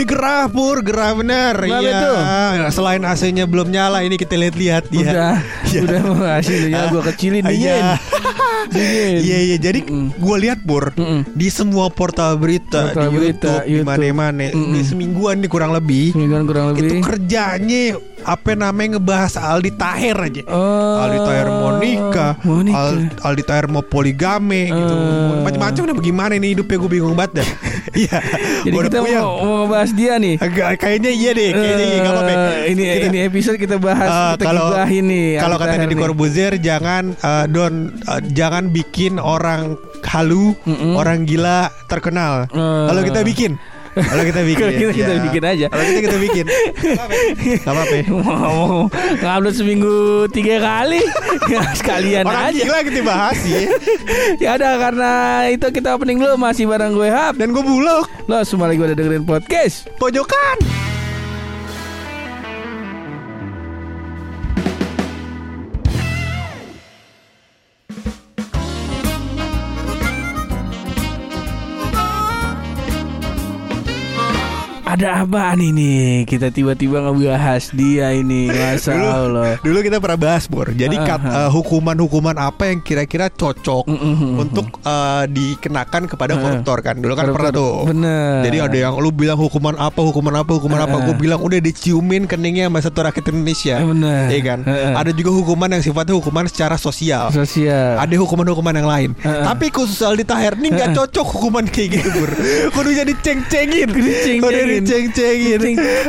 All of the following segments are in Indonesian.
Mudik gerah pur, gerah bener. Iya. itu? Selain AC-nya belum nyala, ini kita lihat-lihat ya. Udah, Iya. udah mau ngasih ya gue kecilin dingin. Iya. Iya iya jadi gue lihat pur Mm-mm. di semua portal berita Portal di berita, YouTube, di mana-mana Mm-mm. di semingguan nih kurang lebih Semingguan kurang itu lebih. kerjanya apa namanya ngebahas Aldi Taher aja. Oh, Aldi Taher mau nikah. Al- Aldi Taher mau poligame gitu. Eh. Macam-macam udah bagaimana nih hidupnya gue bingung banget dah. Iya. Jadi kita puyeng. mau, mau ngebahas dia nih. Agak kayaknya iya deh, kayaknya iya enggak apa-apa. Eh, ini Kita- ini episode kita bahas Eh, kita kalau gibahin nih. kalau kata Deddy nih. Corbuzier jangan eh, don eh, jangan bikin orang halu, orang gila terkenal. Eh. Kalau kita bikin, kalau kita bikin, Kalau kita- kita ya. bikin aja. Kalau kita kita bikin, Gak apa-apa. mau ngupload seminggu tiga kali ya sekalian Orang aja gila kita bahas ya. ya udah karena itu kita opening dulu masih bareng gue Hap Dan gue bulog lo semua lagi udah dengerin podcast pojokan. Ada apaan ini kita tiba-tiba ngebahas dia ini masa Allah Dulu, dulu kita pernah bahas Bor. Jadi Ah, ah. eh, hukuman-hukuman apa yang kira-kira cocok Mm, mm, mm, untuk eh, dikenakan kepada Ah. koruptor kan? Dulu kan pernah tuh. bener Jadi ada yang lu bilang hukuman apa, hukuman apa, hukuman apa. Heeh. Gue bilang udah diciumin keningnya sama satu rakyat Indonesia. Bener. Iya kan? Heeh. Ada juga hukuman yang sifatnya hukuman secara sosial. sosial Ada hukuman-hukuman yang lain. Heeh. Tapi khusus Aldi Taher ini nggak cocok hukuman kayak gitu, Bur. Kudu jadi ceng-cengin. Kudu diceng-cengin.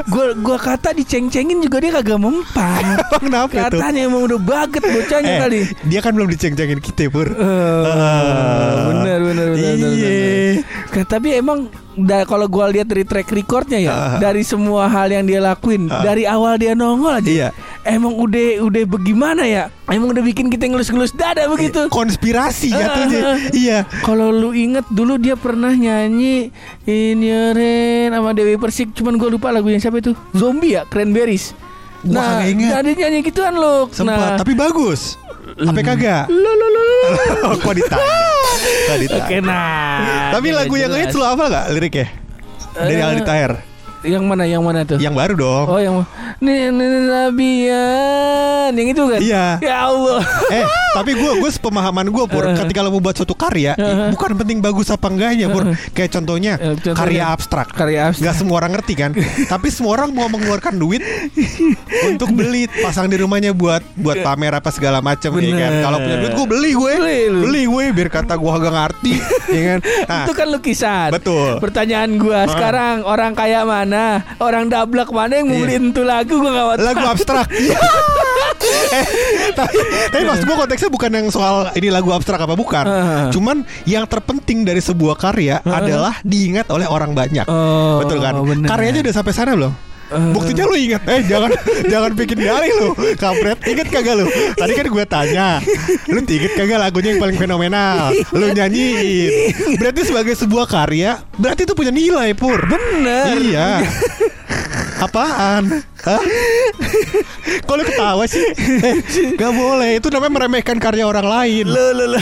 Gue gua kata diceng-cengin juga dia kagak mempan kenapa tuh? Katanya emang udah baget bocahnya Eh, kali dia kan belum diceng-cengin kita, Pur. Eh, Ah. bener bener bener bener, Iya. bener. Ka- Tapi emang da, kalau gua lihat dari track recordnya ya, Ah. dari semua hal yang dia lakuin, Ah. dari awal dia nongol aja. Iya. Emang udah udah bagaimana ya? Emang udah bikin kita ngelus-ngelus dada begitu. Konspirasi Ah, jatuhnya. Iya. Kalau lu inget dulu dia pernah nyanyi In Your Hand sama Dewi Persik, cuman gue lupa lagunya siapa itu? Zombie ya, Cranberries. Gua nah, nah, dia nyanyi gituan lu. Sempat, Nah, tapi bagus. Apa kagak? lo, lo, lo, lo. Kok ditanya? Kok ditanya? Oke nah. Tapi lagu yang hits lo apa gak liriknya? Dari Eh, Aldi Taher Yang mana? Yang mana tuh? Yang baru dong Oh yang Nabian Yang itu kan? Iya. Ya Allah Eh tapi gue gue pemahaman gue pur Eh. ketika lo mau buat suatu karya Eh. bukan penting bagus apa enggaknya pur. Kayak contohnya, Eh, contohnya. karya abstrak. Karya abstrak. nggak semua orang ngerti kan? Tapi semua orang mau mengeluarkan duit untuk beli pasang di rumahnya buat buat pamer apa segala macam ya kan? Kalau punya duit gue beli gue. Beli beli gue biar kata gue agak ngerti ya kan? Nah, Itu kan lukisan. Betul. Pertanyaan gua Sekarang orang kaya mana? Orang dablek mana yang mau Iya. beliin tuh lagu? Gua gak tahu. lagu abstrak eh, tapi tapi maksud gue konteksnya bukan yang soal ini lagu abstrak apa bukan. Cuman yang terpenting dari sebuah karya adalah diingat oleh orang banyak. Oh, betul kan? bener. karyanya udah sampai sana belum? Eh. Buktinya lu ingat. Eh jangan Jangan bikin dalih lu Kampret. Ingat kagak lu? Tadi kan gue tanya Lu inget kagak lagunya yang paling fenomenal? Lu nyanyiin. Berarti sebagai sebuah karya Berarti itu punya nilai Pur. Bener. Iya Apaan? Hah? Kok lu ketawa sih? Eh, gak boleh Itu namanya meremehkan karya orang lain Lo lo lo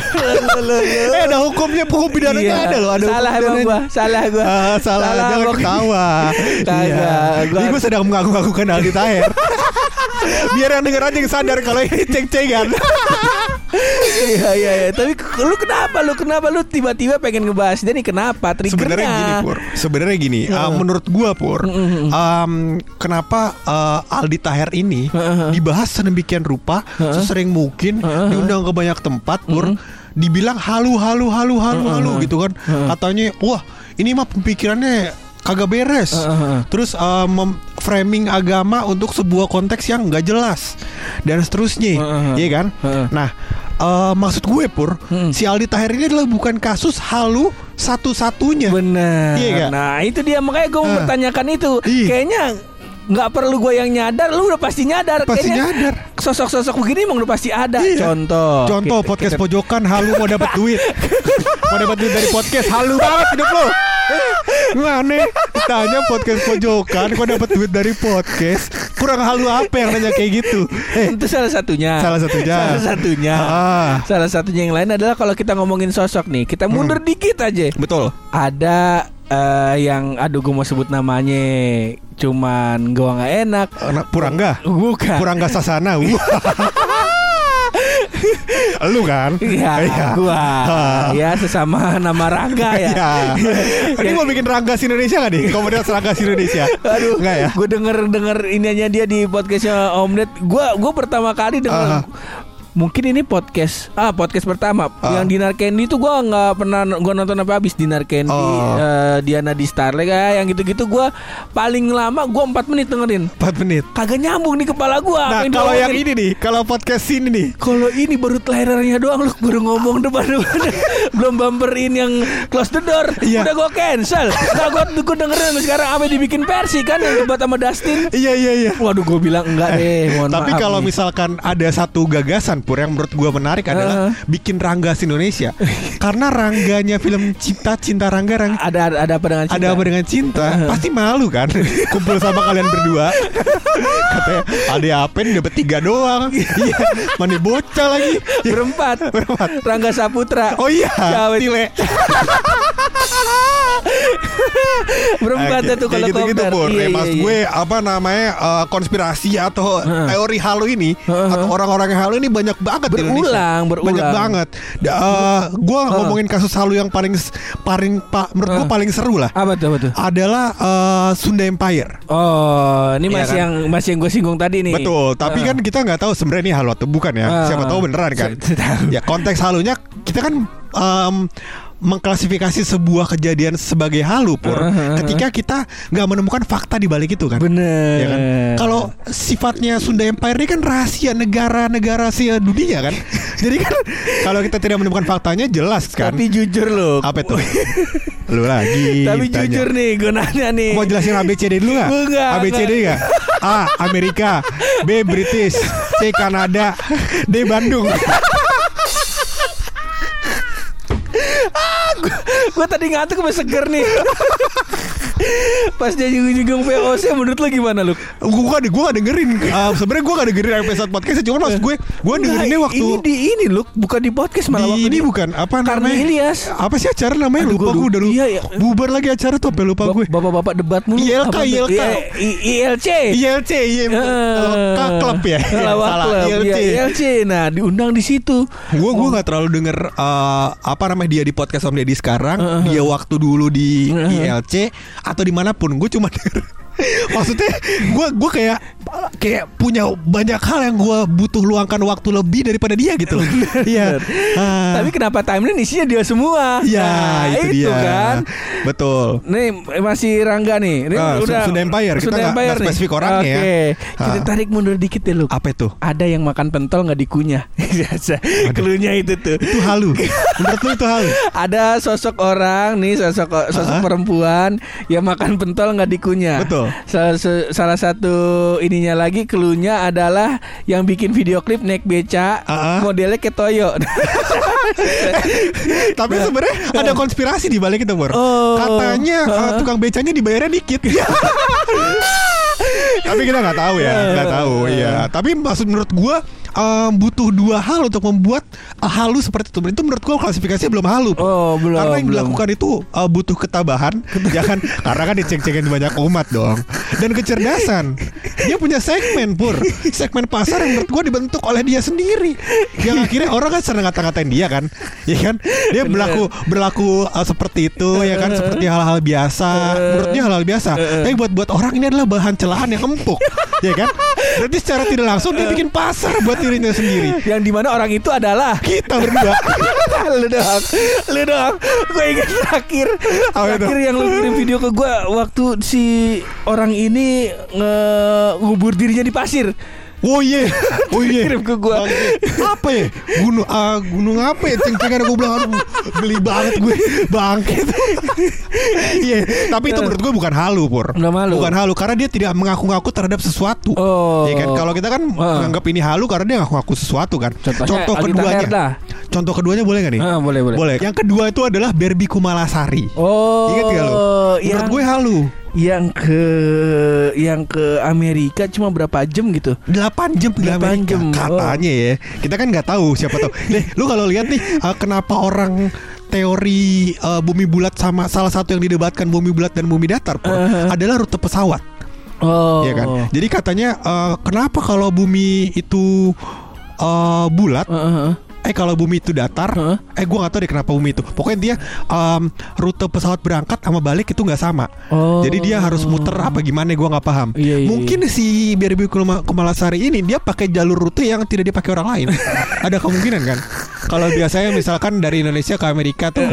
lo. Eh ada hukumnya Hukum pidananya Iya. ada loh ada Salah emang gua Salah gua Ah, salah, jangan pokoknya. ketawa. Kagak, Iya. gua- Ini gue sedang mengaku-ngakukan Aldi Taher. Biar yang denger aja yang sadar kalau ini ceng-cengan. Iya iya iya Tapi lu kenapa Lu kenapa Lu tiba-tiba pengen ngebahas dia nih Kenapa Triggernya Sebenarnya gini Pur. Sebenarnya gini. uh, menurut gua Pur, um, kenapa uh, Aldi Taher ini dibahas sedemikian rupa, sesering mungkin, diundang ke banyak tempat Pur. Dibilang halu halu halu halu halu gitu kan. Katanya, wah ini mah pemikirannya kagak beres. Heeh. Terus uh, mem- framing agama untuk sebuah konteks yang nggak jelas dan seterusnya, Heeh. iya kan? Heeh. Nah, uh, maksud gue pur, Hmm. si Aldi Taher ini adalah bukan kasus halu satu-satunya. Bener Iya? Nah itu dia Makanya gue mau Ah. bertanyakan itu Iya. Kayaknya nggak perlu gue yang nyadar Lu udah pasti nyadar Pasti Kayaknya nyadar. Sosok-sosok begini emang udah pasti ada Iya. Contoh Contoh Kita- podcast kita- pojokan halu mau dapat duit. mau dapat duit dari podcast halu banget hidup lo. Mana ditanya podcast pojokan Kok dapat duit dari podcast Kurang halu apa yang nanya kayak gitu Eh Itu salah satunya. Salah satunya. Salah satunya. Ah. Salah satunya yang lain adalah kalau kita ngomongin sosok nih, kita mundur dikit aja. Betul Ada eh, yang aduh gue mau sebut namanya cuman gua nggak enak. Anak Purangga Bukan. Purangga Sasana Lu kan Iya, Iya. gua. Ya sesama nama Rangga ya. Iya. Ini mau bikin Ranggas Indonesia gak nih? Komunitas Ranggas Indonesia. Aduh, Enggak ya? Gue denger denger ininya dia di podcastnya Om Ded. Gue gue pertama kali denger. Ah. Mungkin ini podcast ah podcast pertama Ah. yang Dinar Candy itu gue nggak pernah gue nonton apa habis Dinar Candy Oh. eh, Diana di Starlight kayak yang gitu-gitu gue paling lama gue 4 menit dengerin 4 menit. kagak nyambung di kepala gue Nah, kalau yang ini nih, kalau podcast ini nih. kalau ini baru trailernya doang lu baru ngomong depan-depan belum bumperin yang close the door Iya. udah gue cancel nah gue gue dengerin sekarang apa dibikin versi kan yang debat sama Dustin Iya iya iya. waduh gue bilang enggak deh mohon Tapi kalau nih. misalkan ada satu gagasan pur yang menurut gua menarik adalah bikin Ranggas Indonesia. Karena rangganya film Cinta Cinta Rangga Rang ada ada, ada apa dengan cinta? ada apa dengan cinta? Pasti malu kan? Kumpul sama kalian berdua. Katanya ada apa nih dapat tiga doang. Iya. Mana bocah lagi. Berempat. Berempat. Rangga Saputra. Oh iya? Tile berempat Kayak- itu kalau. Iya, Eh, iya, Mas iya. gue apa namanya eh, konspirasi atau teori halu ini atau orang-orang yang halu ini banyak banget di Indonesia. Berulang, berulang. Banyak banget. Da- eh, gue ngomongin kasus halu yang paling paling pak menurut gue paling seru lah apa tuh apa tuh adalah eh, Sunda Empire. oh ini Iya masih kan? yang masih yang gue singgung tadi nih Betul, tapi kan kita nggak tahu sebenarnya ini halu atau bukan ya. Siapa tahu beneran kan. Ya konteks halunya kita kan em, mengklasifikasi sebuah kejadian sebagai halu pur ah, ah. ketika kita nggak menemukan fakta di balik itu kan. bener Ya kan? Kalau sifatnya Sunda Empire ini kan rahasia negara-negara se dunia kan. Jadi kan kalau kita tidak menemukan faktanya jelas kan. tapi jujur loh apa itu? Lu lagi. Tapi tanya. jujur nih, gue nanya nih. Mau jelasin ABCD dulu nggak? Enggak, ABCD nggak? A. Amerika B. British C. Kanada D. Bandung gue tadi ngantuk sampai seger nih. Pas dia nyinggung VOC menurut lo gimana lu? Gue gak, gue gak dengerin uh, Sebenernya gue gak dengerin episode podcastnya Cuma maksud gue Gue dengerinnya waktu ini di ini lu bukan di podcast malah di, waktu ini di- bukan apa Karena namanya Ilyas. apa sih acara namanya Aduh, lupa gue udah lupa Iya, iya. bubar lagi acara tuh apa lupa gue Bapak-bapak debat mulu. ILK? ILK. ILC. ILC Lawak klub ya Lawak salah Club, ILC iya, ILC. Nah, diundang di situ. gue gue nggak terlalu denger uh, apa namanya dia di podcast Om Deddy sekarang Uh-huh. dia waktu dulu di. ILC atau di mana pun gue cuma maksudnya gue gue kayak kayak punya banyak hal yang gue butuh luangkan waktu lebih daripada dia gitu iya Ah. Tapi kenapa timeline isinya dia semua? Iya Nah, itu, dia kan. betul Nih masih Rangga nih. Ini Ah, udah Sunda Empire. Kita Sunda Empire nggak nih. spesifik orangnya ya. Oke. Kita Ah. tarik mundur dikit ya lu. apa itu Ada yang makan pentol nggak dikunyah. Biasa. Keluhnya itu tuh. itu halu menurut lu itu halu Ada sosok orang nih sosok sosok Ah. perempuan yang makan pentol nggak dikunyah. Betul. Salah, salah satu ininya lagi keluhnya adalah yang bikin video klip naik beca Ah. modelnya kayak Toyo. Tapi sebenarnya ada konspirasi di balik itu, Bor. Oh. Katanya uh, tukang becanya dibayarnya dikit. Tapi kita nggak tahu ya, nggak tahu. Iya. Tapi maksud menurut gua um, butuh dua hal untuk membuat uh, halu seperti itu. Itu menurut gua klasifikasinya belum halu. Bro. Oh, belum, Karena yang belum. dilakukan itu uh, butuh ketabahan, ya kan? Karena kan dicek-cekin banyak umat dong. Dan kecerdasan. Dia punya segmen pur, segmen pasar yang menurut gua dibentuk oleh dia sendiri. Yang akhirnya orang kan sering ngata-ngatain dia kan, ya kan? Dia berlaku berlaku uh, seperti itu, ya kan? Seperti hal-hal biasa. Menurutnya hal-hal biasa. Tapi buat buat orang ini adalah bahan celaan yang empuk, ya kan? Berarti secara tidak langsung dia bikin pasar buat dirinya sendiri. yang di mana orang itu adalah Kita berdua. lu dong lu dong gue ingat terakhir itu? terakhir yang lu kirim video ke gue waktu si orang ini ngubur dirinya di pasir Oh iya, oh iya. Kirim ke gua. Apa ya? Gunung, ah, gunung apa ya? Ceng-cengan gue bilang, aduh, geli banget gue, bangke. Iya, tapi itu menurut gue bukan halu, pur. Bukan halu. Bukan halu, karena dia tidak mengaku-ngaku terhadap sesuatu. Oh. Iya kan? Kalau kita kan Ah. menganggap ini halu karena dia ngaku-ngaku sesuatu kan. Contohnya Contoh keduanya. Taher dah. contoh keduanya boleh gak nih? Ah, boleh, boleh. Boleh. Yang kedua itu adalah Barbie Kumalasari. Oh, Ingat gak lo? Menurut yang, gue halu. Yang ke yang ke Amerika cuma berapa jam gitu? 8 jam Delapan Amerika jam. katanya ya. Kita kan nggak tahu siapa tahu. Nih, lu kalau lihat nih uh, kenapa orang teori uh, bumi bulat sama salah satu yang didebatkan bumi bulat dan bumi datar Pur, Uh-huh. adalah rute pesawat, Oh, ya kan? Jadi katanya uh, kenapa kalau bumi itu uh, bulat Heeh. Eh kalau bumi itu datar, Heeh. eh gue gak tahu deh kenapa bumi itu. Pokoknya dia um, rute pesawat berangkat sama balik itu nggak sama. Oh. Jadi dia harus muter apa gimana gue nggak paham. Iya, iya, Mungkin si Barbie Kuma- Kumalasari ini dia pakai jalur rute yang tidak dipakai orang lain. Ada kemungkinan kan? Kalau biasanya misalkan dari Indonesia ke Amerika tuh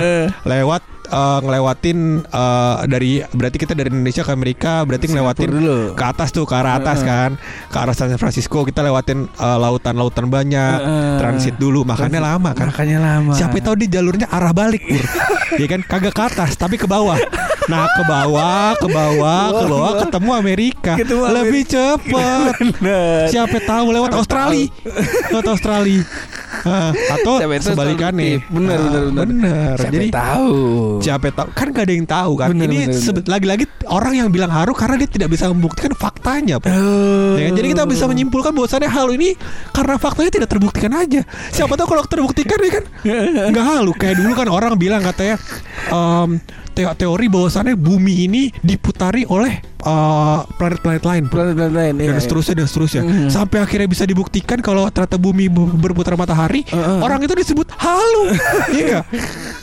lewat eh, ngelewatin eh, dari berarti kita dari Indonesia ke Amerika berarti ngelewatin dulu. ke atas tuh ke arah atas Heeh. kan ke arah San Francisco kita lewatin eh, lautan-lautan banyak Heeh. transit dulu makanya lama kan Makanya lama. Siapa tahu di jalurnya arah balik pur Ya kan kagak ke atas tapi ke bawah Nah ke bawah ke bawah ke bawah ketemu Amerika Ketemu Amerika. Lebih cepet Bener. Siapa tahu lewat Australia Lewat Australia Ah, Atau Siapa sebalikannya. Bener, Ah, bener, bener. bener. Siapa Jadi tahu. Siapa tahu kan gak ada yang tahu kan Bener, Ini lagi-lagi orang yang bilang haru Karena dia tidak bisa membuktikan faktanya. Oh. Ya kan? Jadi kita bisa menyimpulkan bahwasannya hal ini karena faktanya tidak terbuktikan aja. Siapa tahu kalau terbuktikan ya kan nggak halu. Kayak dulu kan orang bilang katanya teo- teori bahwasannya bumi ini diputari oleh eh, planet-planet lain. Planet-planet lain. Dan seterusnya dan seterusnya Mhm. Sampai akhirnya bisa dibuktikan Kalau ternyata bumi bu- berputar matahari Heeh. Orang itu disebut halu Iya?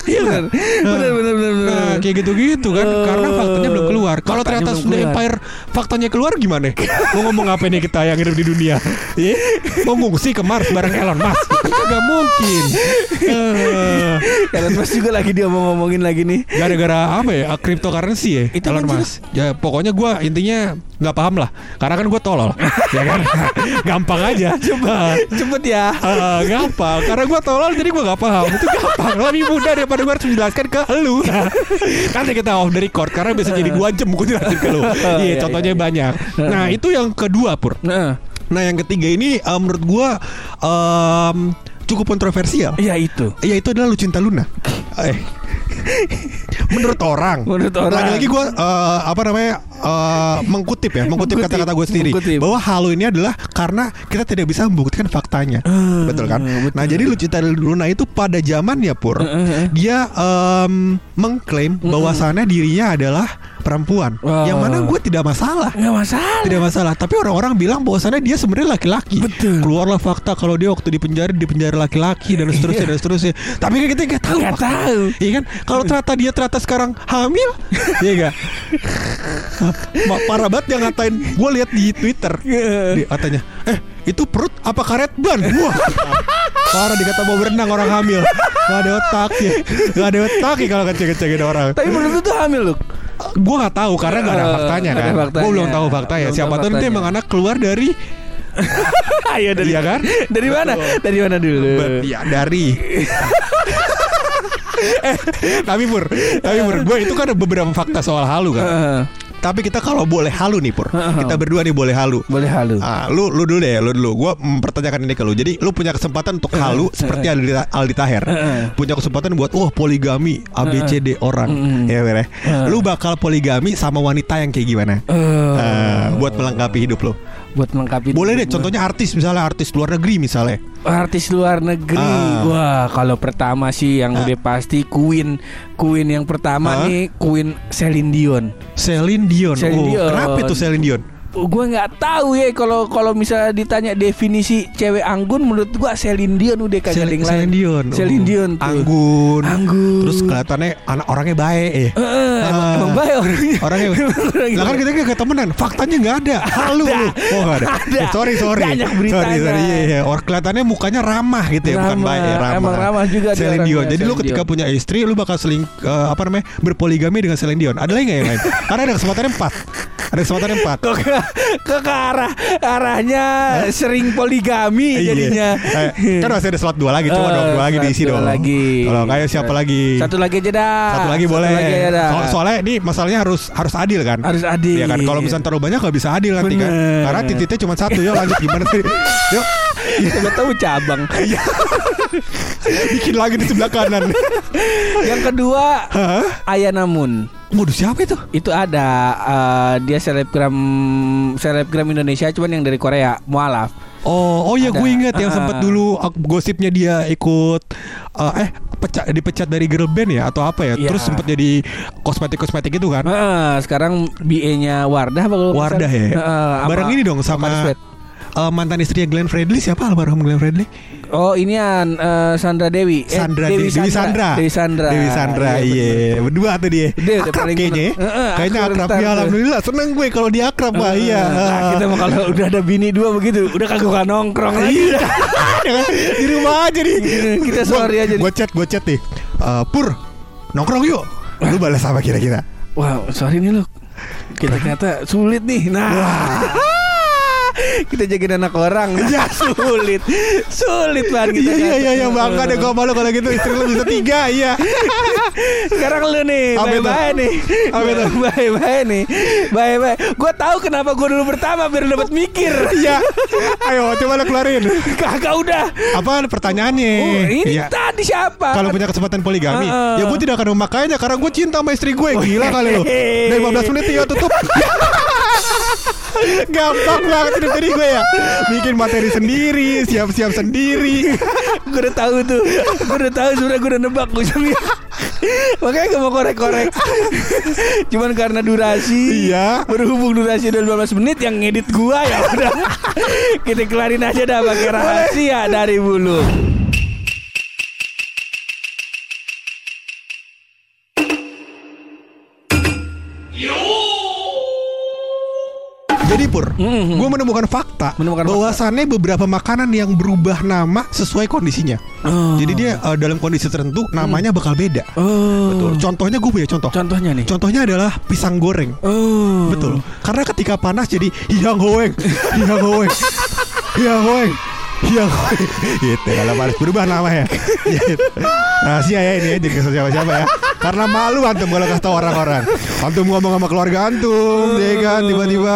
Iya nggak? Nah, Bener, bener, bener, bener. Nah kayak gitu-gitu kan Oh. Karena faktanya belum keluar Kalau ternyata sudah. Empire Faktanya keluar gimana? Mau ngomong apa nih kita yang hidup di dunia? Iya? Mau ngungsi ke Mars bareng Elon Musk? Gak mungkin Eh, Elon Musk juga lagi dia mau ngomongin lagi nih. Gara-gara apa ya? Cryptocurrency ya? Itu Elon? Musk Ya pokoknya gue intinya nggak paham lah Karena kan gue tolol Ya kan? Gampang aja Coba Cepet ya. Ah, gampang karena gue tolol jadi gue gak paham itu gampang lebih mudah daripada gue harus menjelaskan ke lu nanti kita off the record karena bisa jadi dua jam gue jelasin ke lu iya iya, contohnya banyak nah itu yang kedua pur Nah, nah yang ketiga ini eh, menurut gue em, cukup kontroversial ya itu. ya itu adalah lu cinta Luna eh menurut orang Menurut orang. lagi-lagi gue eh, apa namanya eh, mengkutip ya mengkutip kata-kata gue sendiri mengkutip. bahwa halu ini adalah karena kita tidak bisa membuktikan faktanya Ah, betul kan betul. nah jadi Lucita Luna itu pada zamannya pur Eh, eh, eh. dia em, mengklaim bahwasannya dirinya adalah perempuan Wah. yang mana gue tidak masalah Nggak masalah. tidak masalah tapi orang-orang bilang bahwasannya dia sebenarnya laki-laki Betul. keluarlah fakta kalau dia waktu di penjara di penjara laki-laki dan seterusnya dan seterusnya tapi kan kita nggak tahu Nggak tahu. iya kan kalau ternyata dia ternyata sekarang hamil iya enggak parah banget yang ngatain gue lihat di twitter dia katanya eh itu perut apa karet ban wah parah dikata mau berenang orang hamil Gak ada otak ya Gak ada otak ya kalau ngecek-ngecekin orang Tapi menurut lu tuh hamil lu. Gue gak tahu karena gak ada Eh, faktanya nggak ada kan faktanya. Gue belum tahu faktanya Belum Siapa tahu faktanya. emang anak keluar dari Ayo dari Iya kan? Dari mana? Dari mana dulu? Ya dari eh, tapi pur, tapi pur, gue itu kan ada beberapa fakta soal halu kan. Tapi kita kalau boleh halu nih pur, kita berdua nih boleh halu. Boleh halu. Ah, lu lu dulu deh, lu dulu. Gua mempertanyakan ini ke lu. Jadi lu punya kesempatan untuk halu seperti Aldi, Aldi Taher. Punya kesempatan buat wah poligami ABCD orang. Ya bener. Lu bakal poligami sama wanita yang kayak gimana? Ah, buat melengkapi hidup lu. buat melengkapi Boleh deh contohnya artis misalnya artis luar negeri misalnya. Artis luar negeri. Ah. Wah, kalau pertama sih yang udah pasti Queen. Queen yang pertama Ah. nih Queen Celine Dion. Celine Dion. Celine oh, Dion. kenapa itu Celine Dion? Gue nggak tahu ya kalau kalau misalnya ditanya definisi cewek anggun menurut gua Celine Dion udah kagak ada yang lain. Celine Dion. Celine. Dion tuh. Anggun. Anggun. Terus kelihatannya anak orangnya baik eh. Eh, emang, emang baik orangnya. Orangnya Lah kan kita gak temenan Faktanya gak ada Halu lu Oh gak ada, Ada. Eh, Sorry sorry Banyak beritanya. Sorry sorry Iya iya Orang kelihatannya mukanya ramah gitu ya Bukan Ramah. baik ya, ramah Emang ramah juga Celine Dion Jadi lu Celine ketika Dion. punya istri Lu bakal seling eh, Apa namanya Berpoligami dengan Celine Dion Ada lagi gak yang lain Karena ada kesempatannya empat Ada kesempatannya empat Kok ke, ke, ke arah arahnya sering poligami Iya. jadinya. Eh, Kan masih ada slot dua lagi Coba Eh, dong Dua lagi diisi dua dong lagi. Kalau kayak siapa lagi Satu lagi aja dah. Satu lagi boleh. lagi aja dah. So- soalnya ini masalahnya harus harus adil kan. Harus adil. Iya kan. Kalau misalnya terlalu banyak nggak bisa adil nanti kan. Bener. Karena titiknya cuma satu. Yuk lanjut gimana sih? Yuk. Tahu cabang. Bikin lagi di sebelah kanan. Yang kedua Hah? Ayanamun. Modus siapa itu? Itu ada eh, dia selebgram selebgram Indonesia cuman yang dari Korea, mualaf. Oh, oh ya gue inget yang Ah. sempat dulu gosipnya dia ikut uh, eh pecat dipecat dari girl band ya atau apa ya? Iya. Terus sempat jadi kosmetik-kosmetik itu kan? Heeh, sekarang BA-nya Wardah apa Wardah ya. Sama Bareng ini dong sama. Uh, mantan istrinya Glenn Fredly siapa almarhum Glenn Fredly? Oh, inian eh, Sandra Dewi. Eh, Sandra Dewi, Dewi Sandra. Dewi Sandra. Dewi Sandra, iya. Berdua tuh dia. Dia akrab kayaknya. ya. seneng. Heeh, Kayaknya akrab ya alhamdulillah. Seneng gue kalau dia akrab mah iya. Nah, kita mah kalau udah ada bini dua begitu, udah kagak gak nongkrong lagi. Iya. di rumah aja nih. Kita sorry aja. Gue chat, gue chat nih. Eh, Pur, nongkrong yuk. Lu balas apa kira-kira? Wow, sorry nih lo. Kita ternyata sulit nih. Nah. Kita jagain anak orang ya sulit sulit banget kita Iya iya iya iya bangga deh gue malu kalau gitu istri lu bisa tiga iya. sekarang lu nih bye bye nih bye bye nih bye bye gue tahu kenapa gue dulu pertama biar dapat mikir Iya. Ayo coba lu keluarin. kagak udah Apa pertanyaannya? oh, ini Iya. tadi siapa Kalau punya kesempatan poligami, ya gue tidak akan memakainya karena gue cinta sama istri gue. Gila kali lo. Dari 15 menit ya tutup. Gampang banget hidup jadi gue ya. Bikin materi sendiri, siap-siap sendiri. gue udah tahu tuh gue udah tahu sebenarnya gue udah nebak ujungnya makanya gak mau korek-korek cuman karena durasi Iya. berhubung durasi udah 15 menit yang ngedit gua ya udah kita kelarin aja dah pakai rahasia dari bulu Jadi Pur, Mhm. gue menemukan fakta Menemukan bahwasannya beberapa makanan yang berubah nama sesuai kondisinya. Oh. Jadi dia eh, dalam kondisi tertentu namanya bakal beda. oh Betul. Contohnya gue punya contoh. contohnya nih Contohnya adalah pisang goreng. oh Betul. Karena ketika panas jadi hiang hoeng, hiang hoeng, hiang hoeng, hoeng. Gitu. Kalau panas berubah namanya. Gitu. Rahasia ya ini ya, jadi kesel siapa-siapa ya. Karena malu antum kalau kasih tahu orang-orang. Antum ngomong sama keluarga antum, ya kan tiba-tiba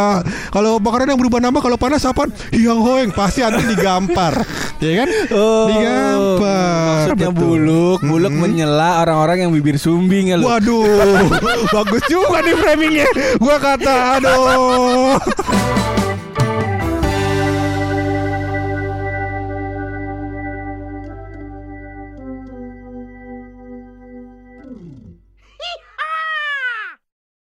kalau makanan yang berubah nama kalau panas apa? Hiang hoeng pasti antum digampar. Ya kan? Oh, Digampar. Maksudnya Betul. buluk, buluk Mm-mm. menyela orang-orang yang bibir sumbing ya lu. Waduh, bagus juga nih framingnya. Gua kata, aduh.